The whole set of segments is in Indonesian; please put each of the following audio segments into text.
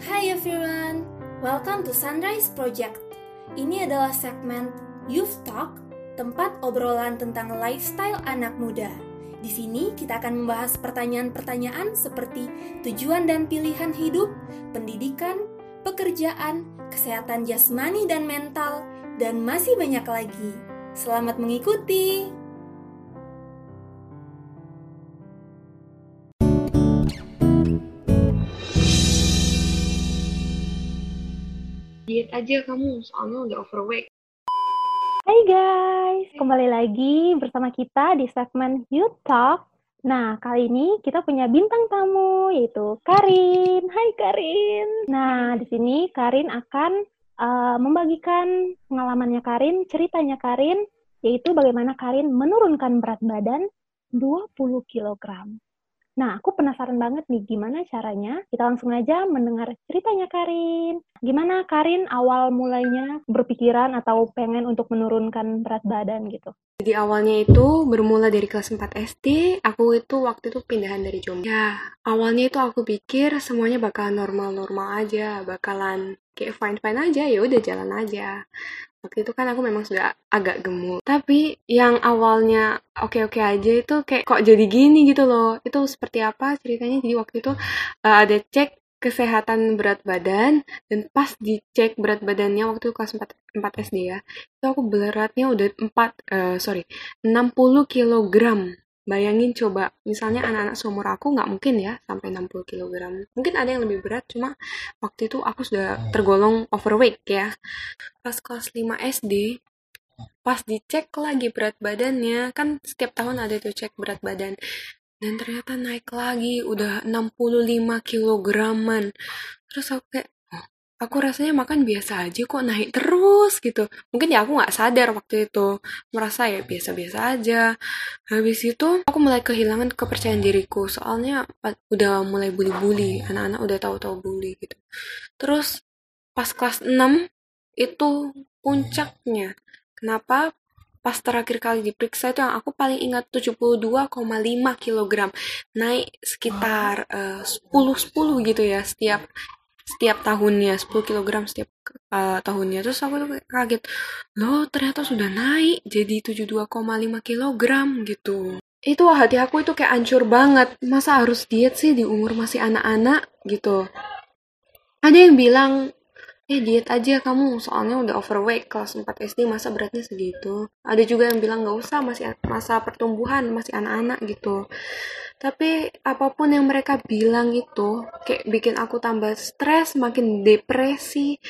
Hi everyone, welcome to Sunrise Project. Ini adalah segmen Youth Talk, tempat obrolan tentang lifestyle anak muda. Di sini kita akan membahas pertanyaan-pertanyaan seperti tujuan dan pilihan hidup, pendidikan, pekerjaan, kesehatan jasmani dan mental, dan masih banyak lagi. Selamat mengikuti! Diet aja kamu, soalnya udah overweight. Hai guys, kembali lagi bersama kita di segmen Youth Talk. Nah, kali ini kita punya bintang tamu yaitu Karin. Hai Karin. Nah, di sini Karin akan uh, membagikan pengalamannya Karin, ceritanya Karin, yaitu bagaimana Karin menurunkan berat badan 20 kg. Nah, aku penasaran banget nih gimana caranya. Kita langsung aja mendengar ceritanya Karin. Gimana Karin awal mulainya berpikiran atau pengen untuk menurunkan berat badan gitu? Jadi awalnya itu bermula dari kelas 4 SD, aku itu waktu itu pindahan dari Jombang. Ya, awalnya itu aku pikir semuanya bakal normal-normal aja, bakalan kayak fine-fine aja, ya udah jalan aja waktu itu kan aku memang sudah agak gemuk. Tapi yang awalnya oke-oke aja itu kayak kok jadi gini gitu loh. Itu seperti apa ceritanya? Jadi waktu itu uh, ada cek kesehatan berat badan dan pas dicek berat badannya waktu itu kelas 4, 4 SD ya itu aku beratnya udah 4 uh, eh, sorry 60 kilogram Bayangin coba, misalnya anak-anak seumur aku nggak mungkin ya sampai 60 kg. Mungkin ada yang lebih berat, cuma waktu itu aku sudah tergolong overweight ya. Pas kelas 5 SD, pas dicek lagi berat badannya, kan setiap tahun ada tuh cek berat badan. Dan ternyata naik lagi, udah 65 kilograman. Terus aku kayak, aku rasanya makan biasa aja kok naik terus gitu. Mungkin ya aku nggak sadar waktu itu. Merasa ya biasa-biasa aja. Habis itu aku mulai kehilangan kepercayaan diriku. Soalnya udah mulai bully-bully. Anak-anak udah tahu-tahu bully gitu. Terus pas kelas 6 itu puncaknya. Kenapa? Pas terakhir kali diperiksa itu yang aku paling ingat 72,5 kg. Naik sekitar uh, 10-10 gitu ya setiap setiap tahunnya 10 kg setiap uh, tahunnya. Terus aku tuh kaget loh ternyata sudah naik jadi 72,5 kg gitu. Itu hati aku itu kayak hancur banget. Masa harus diet sih di umur masih anak-anak gitu. Ada yang bilang eh diet aja kamu soalnya udah overweight kelas 4 SD masa beratnya segitu? Ada juga yang bilang nggak usah masih masa pertumbuhan masih anak-anak gitu tapi apa pun yang mereka bilang itu kayak bikin aku tambah stres makin depresi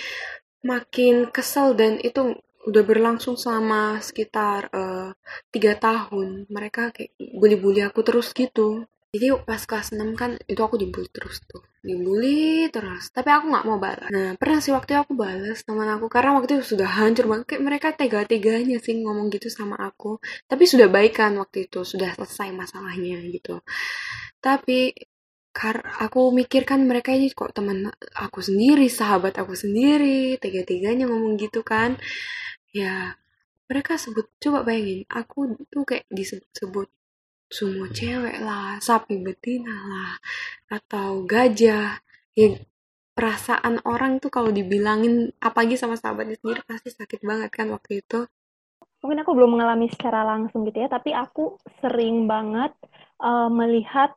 makin kesel dan itu udah berlangsung selama sekitar uh, tiga tahun. Mereka kayak bully-bully aku terus gitu jadi pas kelas 6 kan itu aku dibully terus tuh. Dibully terus. Tapi aku nggak mau balas. Nah pernah sih waktu aku balas teman aku. Karena waktu itu sudah hancur banget. Kayak mereka tega-teganya sih ngomong gitu sama aku. Tapi sudah baik kan waktu itu. Sudah selesai masalahnya gitu. Tapi kar aku mikirkan mereka ini kok teman aku sendiri sahabat aku sendiri. Tega-teganya ngomong gitu kan. Ya mereka sebut coba bayangin. Aku tuh kayak disebut semua cewek lah, sapi betina lah, atau gajah. Ya, perasaan orang tuh kalau dibilangin apalagi sama sahabatnya sendiri pasti sakit banget kan waktu itu. Mungkin aku belum mengalami secara langsung gitu ya, tapi aku sering banget uh, melihat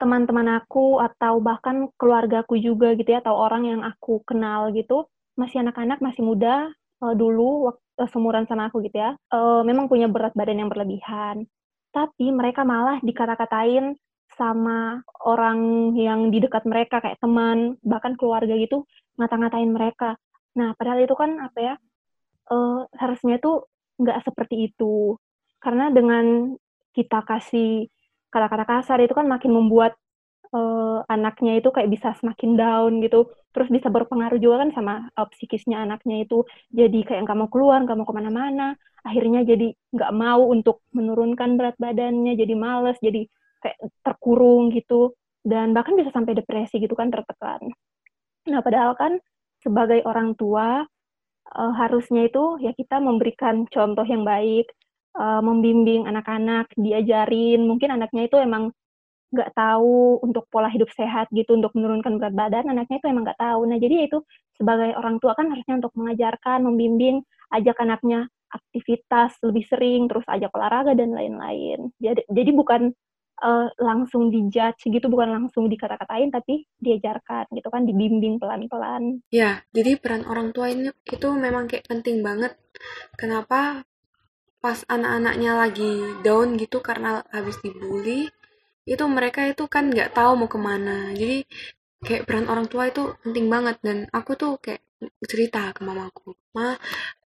teman-teman aku atau bahkan keluargaku juga gitu ya, atau orang yang aku kenal gitu, masih anak-anak, masih muda, uh, dulu waktu uh, semuran sama aku gitu ya, uh, memang punya berat badan yang berlebihan tapi mereka malah dikata-katain sama orang yang di dekat mereka kayak teman bahkan keluarga gitu ngata-ngatain mereka. Nah padahal itu kan apa ya uh, harusnya tuh nggak seperti itu. Karena dengan kita kasih kata-kata kasar itu kan makin membuat uh, anaknya itu kayak bisa semakin down gitu terus bisa berpengaruh juga kan sama uh, psikisnya anaknya itu. Jadi kayak nggak mau keluar nggak mau ke mana-mana. Akhirnya jadi nggak mau untuk menurunkan berat badannya. Jadi males jadi kayak terkurung gitu. Dan bahkan bisa sampai depresi gitu kan tertekan. Nah padahal kan sebagai orang tua uh, harusnya itu ya kita memberikan contoh yang baik uh, membimbing anak-anak diajarin. Mungkin anaknya itu emang nggak tahu untuk pola hidup sehat gitu untuk menurunkan berat badan anaknya itu emang nggak tahu. Nah jadi itu sebagai orang tua kan harusnya untuk mengajarkan membimbing ajak anaknya aktivitas lebih sering terus ajak olahraga dan lain-lain. Jadi jadi bukan uh, langsung dijudge gitu bukan langsung dikata-katain tapi diajarkan gitu kan dibimbing pelan-pelan. Ya jadi peran orang tua ini itu memang kayak penting banget. Kenapa pas anak-anaknya lagi down gitu karena habis dibully itu mereka itu kan nggak tahu mau ke mana. Jadi kayak peran orang tua itu penting banget. Dan aku tuh kayak cerita ke mamaku ma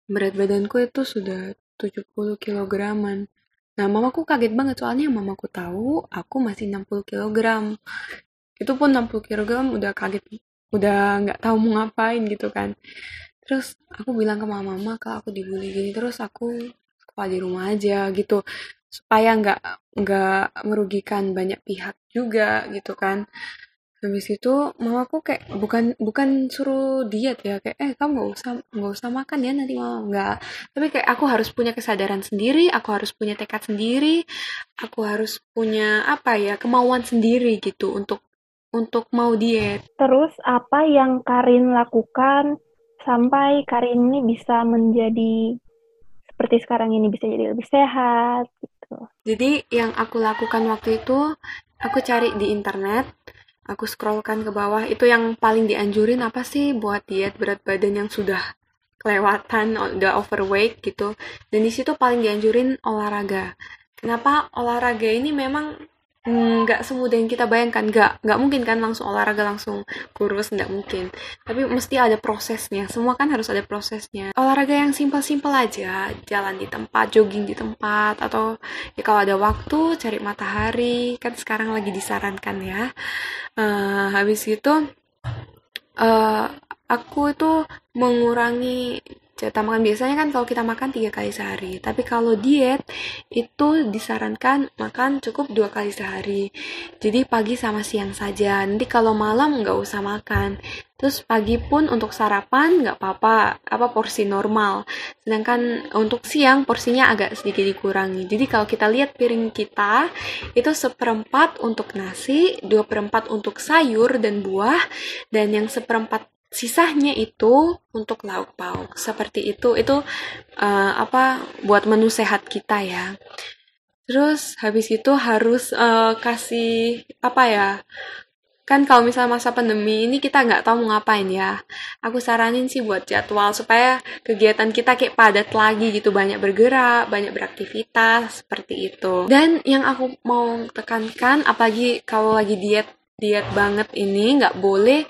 berat badanku itu sudah 70 kilograman. Nah mamaku kaget banget soalnya mamaku tahu aku masih 60 kilogram. Itu pun 60 kilogram udah kaget udah nggak tahu mau ngapain gitu kan. Terus aku bilang ke mama mama kalau aku dibully gini. Terus aku sekolah di rumah aja? Gitu supaya nggak nggak merugikan banyak pihak juga gitu kan. Habis itu mamaku kayak bukan bukan suruh diet ya kayak eh kamu nggak usah nggak usah makan ya nanti mama nggak. Tapi kayak aku harus punya kesadaran sendiri aku harus punya tekad sendiri aku harus punya apa ya kemauan sendiri gitu untuk untuk mau diet. Terus apa yang Karin lakukan sampai Karin ini bisa menjadi seperti sekarang ini bisa jadi lebih sehat gitu. Jadi yang aku lakukan waktu itu aku cari di internet, aku scrollkan ke bawah itu yang paling dianjurin apa sih buat diet berat badan yang sudah kelewatan, udah overweight gitu. Dan di situ paling dianjurin olahraga. Kenapa olahraga ini memang nggak semudah yang kita bayangkan. Nggak nggak mungkin kan langsung olahraga langsung kurus nggak mungkin. Tapi mesti ada prosesnya. Semua kan harus ada prosesnya. Olahraga yang simpel-simpel aja. Jalan di tempat jogging di tempat atau ya kalau ada waktu cari matahari. Kan sekarang lagi disarankan ya. Uh, habis itu uh, aku itu mengurangi jatah makan. Biasanya kan kalau kita makan tiga kali sehari. Tapi kalau diet itu disarankan makan cukup dua kali sehari. Jadi pagi sama siang saja. Nanti kalau malam nggak usah makan. Terus pagi pun untuk sarapan nggak apa-apa apa porsi normal. Sedangkan untuk siang porsinya agak sedikit dikurangi. Jadi kalau kita lihat piring kita itu seperempat untuk nasi dua perempat untuk sayur dan buah dan yang seperempat sisanya itu untuk lauk pauk. Seperti itu itu uh, apa buat menu sehat kita ya. Terus habis itu harus uh, kasih apa ya kan kalau misalnya masa pandemi ini kita nggak tahu mau ngapain ya. Aku saranin sih buat jadwal supaya kegiatan kita kayak padat lagi gitu. Banyak bergerak banyak beraktivitas seperti itu. Dan yang aku mau tekankan apalagi kalau lagi diet diet banget ini nggak boleh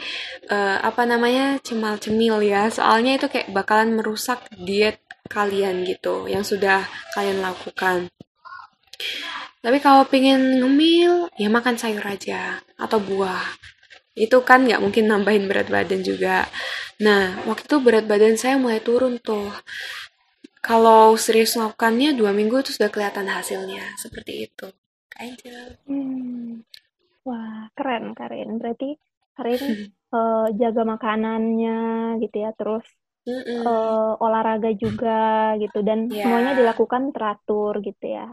uh, apa namanya cemal cemil ya. Soalnya itu kayak bakalan merusak diet kalian gitu yang sudah kalian lakukan. Tapi kalau pengen ngemil ya makan sayur aja atau buah. Itu kan nggak mungkin nambahin berat badan juga. Nah waktu itu berat badan saya mulai turun tuh. Kalau serius melakukannya dua minggu itu sudah kelihatan hasilnya. Seperti itu. Aja hmm. Wah, keren Karin. Berarti Karin uh, jaga makanannya gitu ya, terus uh, olahraga juga gitu dan yeah. semuanya dilakukan teratur gitu ya.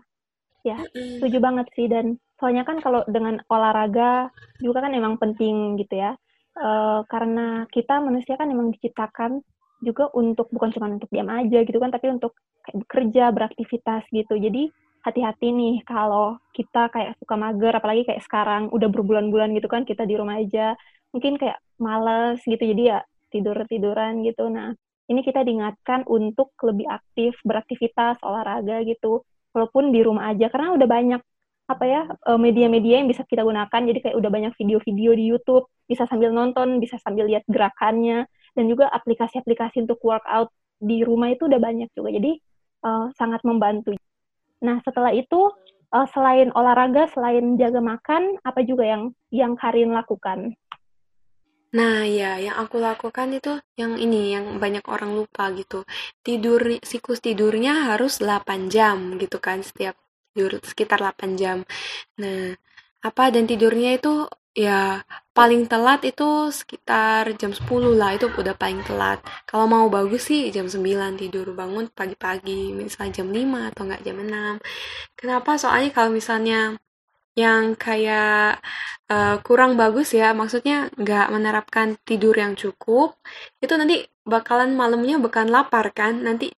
Ya, setuju banget sih dan soalnya kan kalau dengan olahraga juga kan emang penting gitu ya. Uh, karena kita manusia kan emang diciptakan juga untuk bukan cuma untuk diam aja gitu kan, tapi untuk kayak bekerja, beraktivitas gitu. Jadi hati-hati nih kalau kita kayak suka mager apalagi kayak sekarang udah berbulan-bulan gitu kan kita di rumah aja mungkin kayak males gitu jadi ya tidur-tiduran gitu. Nah ini kita diingatkan untuk lebih aktif beraktivitas olahraga gitu walaupun di rumah aja karena udah banyak apa ya eh, media-media yang bisa kita gunakan jadi kayak udah banyak video-video di YouTube bisa sambil nonton bisa sambil lihat gerakannya dan juga aplikasi-aplikasi untuk workout di rumah itu udah banyak juga jadi uh, sangat membantu Nah, setelah itu uh, selain olahraga, selain jaga makan, apa juga yang yang Karin lakukan? Nah, ya, yang aku lakukan itu yang ini, yang banyak orang lupa gitu. Tidur, siklus tidurnya harus 8 jam gitu kan, setiap tidur sekitar 8 jam. Nah, apa dan tidurnya itu ya paling telat itu sekitar jam 10 lah itu udah paling telat. Kalau mau bagus sih jam 9 tidur bangun pagi-pagi misalnya jam 5 atau enggak jam 6 kenapa? Soalnya kalau misalnya yang kayak uh, kurang bagus ya, maksudnya nggak menerapkan tidur yang cukup, itu nanti bakalan malamnya bakalan lapar kan, nanti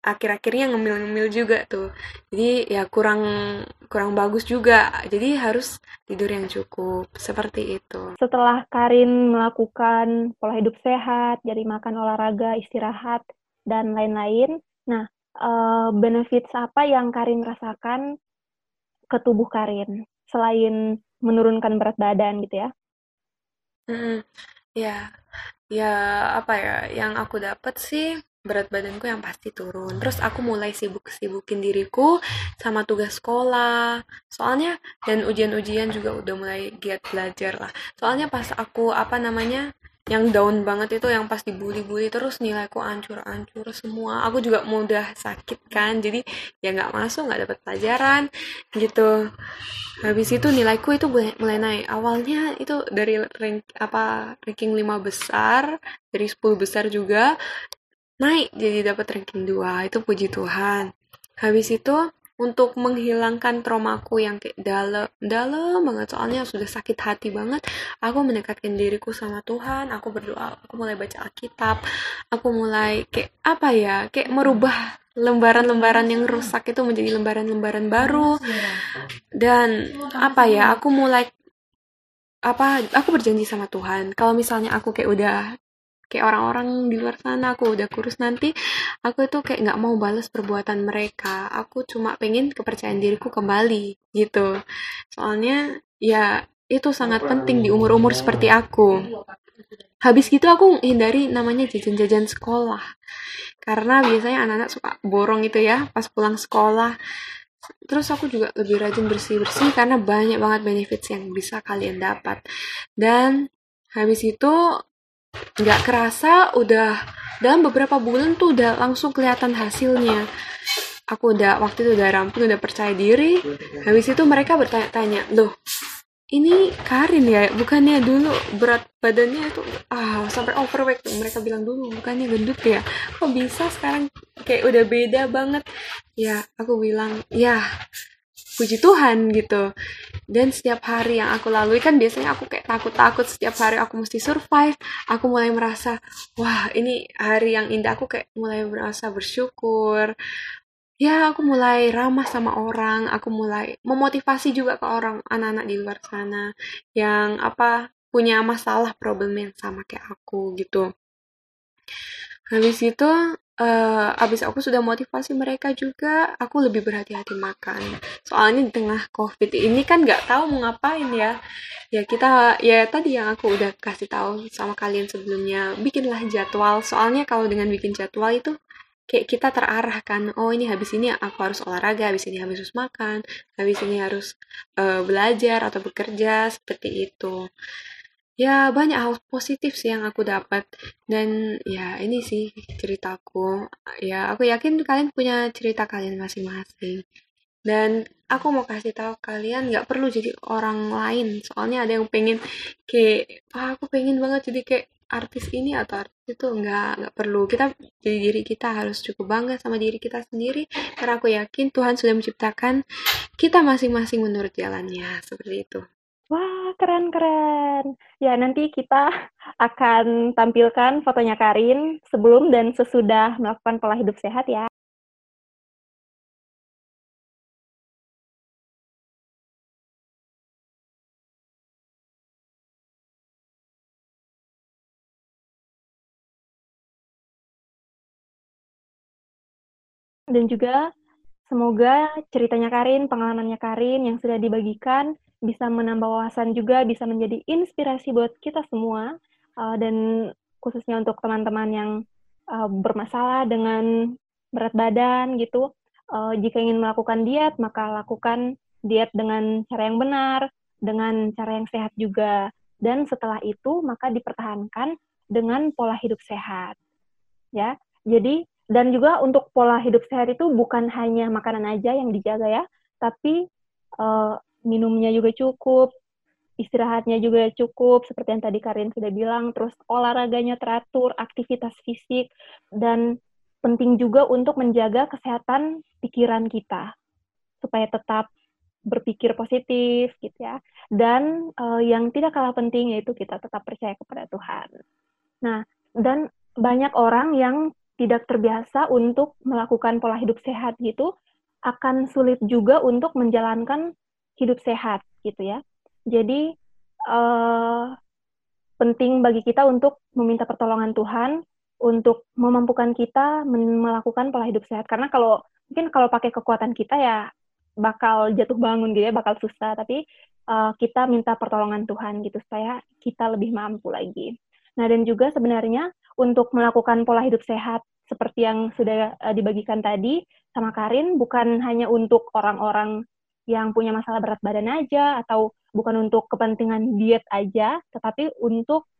akhir-akhirnya ngemil-ngemil juga tuh. Jadi ya kurang kurang bagus juga. Jadi harus tidur yang cukup. Seperti itu. Setelah Karin melakukan pola hidup sehat, jadi makan olahraga, istirahat dan lain-lain. Nah, uh, benefits apa yang Karin rasakan ke tubuh Karin? selain menurunkan berat badan gitu ya? Hmm, ya, ya apa ya? Yang aku dapat sih berat badanku yang pasti turun. Terus aku mulai sibuk-sibukin diriku sama tugas sekolah. Soalnya dan ujian-ujian juga udah mulai giat belajar lah. Soalnya pas aku apa namanya yang down banget itu yang pas dibully-bully terus nilaiku ancur-ancur semua aku juga mudah sakit kan jadi ya nggak masuk nggak dapat pelajaran gitu habis itu nilaiku itu mulai naik awalnya itu dari rank apa ranking 5 besar dari 10 besar juga naik jadi dapat ranking 2 itu puji Tuhan. Habis itu untuk menghilangkan traumaku yang kayak dalam dalam banget. Soalnya sudah sakit hati banget. Aku mendekatkan diriku sama Tuhan. Aku berdoa. Aku mulai baca Alkitab. Aku mulai kayak apa ya kayak merubah lembaran-lembaran yang rusak itu menjadi lembaran-lembaran baru. Dan apa ya aku mulai apa aku berjanji sama Tuhan. Kalau misalnya aku kayak udah kayak orang-orang di luar sana aku udah kurus nanti aku itu kayak nggak mau balas perbuatan mereka. Aku cuma pengen kepercayaan diriku kembali gitu. Soalnya ya itu sangat penting di umur-umur seperti aku. Habis gitu aku hindari namanya jajan-jajan sekolah. Karena biasanya anak-anak suka borong itu ya pas pulang sekolah. Terus aku juga lebih rajin bersih-bersih karena banyak banget benefits yang bisa kalian dapat. Dan habis itu nggak kerasa udah dalam beberapa bulan tuh udah langsung kelihatan hasilnya. Aku udah waktu itu udah rampung udah percaya diri. Habis itu mereka bertanya-tanya loh ini Karin ya? Bukannya dulu berat badannya itu ah sampai overweight? Mereka bilang dulu bukannya gendut ya? Kok bisa sekarang kayak udah beda banget? Ya aku bilang ya puji Tuhan gitu. Dan setiap hari yang aku lalui kan biasanya aku kayak takut-takut setiap hari aku mesti survive. Aku mulai merasa wah ini hari yang indah. Aku kayak mulai merasa bersyukur. Ya aku mulai ramah sama orang. Aku mulai memotivasi juga ke orang anak-anak di luar sana yang apa punya masalah problem yang sama kayak aku gitu. Habis itu uh, abis aku sudah motivasi mereka juga, aku lebih berhati-hati makan. Soalnya di tengah COVID ini kan nggak tahu mau ngapain ya. Ya kita, ya tadi yang aku udah kasih tahu sama kalian sebelumnya, bikinlah jadwal. Soalnya kalau dengan bikin jadwal itu kayak kita terarahkan oh ini habis ini aku harus olahraga habis ini harus makan habis ini harus uh, belajar atau bekerja seperti itu ya banyak hal positif sih yang aku dapat. Dan ya ini sih ceritaku. Ya aku yakin kalian punya cerita kalian masing-masing. Dan aku mau kasih tahu kalian nggak perlu jadi orang lain. Soalnya ada yang pengen kayak ah, aku pengen banget jadi kayak artis ini atau artis itu. Nggak nggak perlu. Kita jadi diri kita harus cukup bangga sama diri kita sendiri. Karena aku yakin Tuhan sudah menciptakan kita masing-masing menurut jalannya. Seperti itu Wah, keren-keren. Ya, nanti kita akan tampilkan fotonya Karin sebelum dan sesudah melakukan pola hidup sehat ya. Dan juga semoga ceritanya Karin, pengalamannya Karin yang sudah dibagikan bisa menambah wawasan juga, bisa menjadi inspirasi buat kita semua, uh, dan khususnya untuk teman-teman yang uh, bermasalah dengan berat badan gitu. Uh, jika ingin melakukan diet, maka lakukan diet dengan cara yang benar, dengan cara yang sehat juga. Dan setelah itu, maka dipertahankan dengan pola hidup sehat. Ya, jadi dan juga untuk pola hidup sehat itu bukan hanya makanan aja yang dijaga ya, tapi uh, minumnya juga cukup, istirahatnya juga cukup, seperti yang tadi Karin sudah bilang, terus olahraganya teratur, aktivitas fisik, dan penting juga untuk menjaga kesehatan pikiran kita, supaya tetap berpikir positif gitu ya. Dan uh, yang tidak kalah penting yaitu kita tetap percaya kepada Tuhan. Nah, dan banyak orang yang tidak terbiasa untuk melakukan pola hidup sehat gitu akan sulit juga untuk menjalankan hidup sehat gitu ya. Jadi uh, penting bagi kita untuk meminta pertolongan Tuhan untuk memampukan kita melakukan pola hidup sehat. Karena kalau mungkin kalau pakai kekuatan kita ya bakal jatuh bangun gitu ya, bakal susah. Tapi uh, kita minta pertolongan Tuhan gitu supaya kita lebih mampu lagi. Nah dan juga sebenarnya untuk melakukan pola hidup sehat seperti yang sudah uh, dibagikan tadi sama Karin bukan hanya untuk orang-orang yang punya masalah berat badan aja atau bukan untuk kepentingan diet aja, tetapi untuk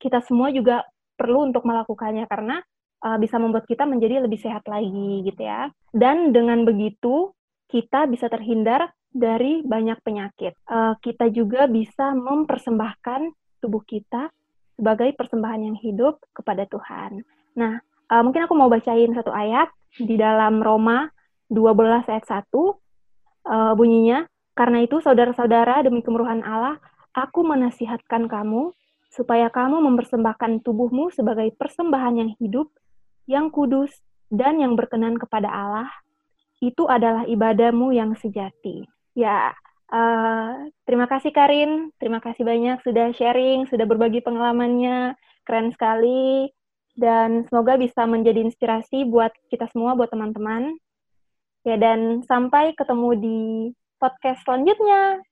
kita semua juga perlu untuk melakukannya karena uh, bisa membuat kita menjadi lebih sehat lagi gitu ya. Dan dengan begitu kita bisa terhindar dari banyak penyakit. Uh, kita juga bisa mempersembahkan tubuh kita sebagai persembahan yang hidup kepada Tuhan. Nah, uh, mungkin aku mau bacain satu ayat di dalam Roma 12 ayat 1 uh, bunyinya karena itu, saudara-saudara, demi kemurahan Allah, aku menasihatkan kamu supaya kamu mempersembahkan tubuhmu sebagai persembahan yang hidup, yang kudus, dan yang berkenan kepada Allah. Itu adalah ibadahmu yang sejati. Ya, uh, terima kasih Karin, terima kasih banyak sudah sharing, sudah berbagi pengalamannya, keren sekali. Dan semoga bisa menjadi inspirasi buat kita semua, buat teman-teman. Ya, dan sampai ketemu di podcast selanjutnya.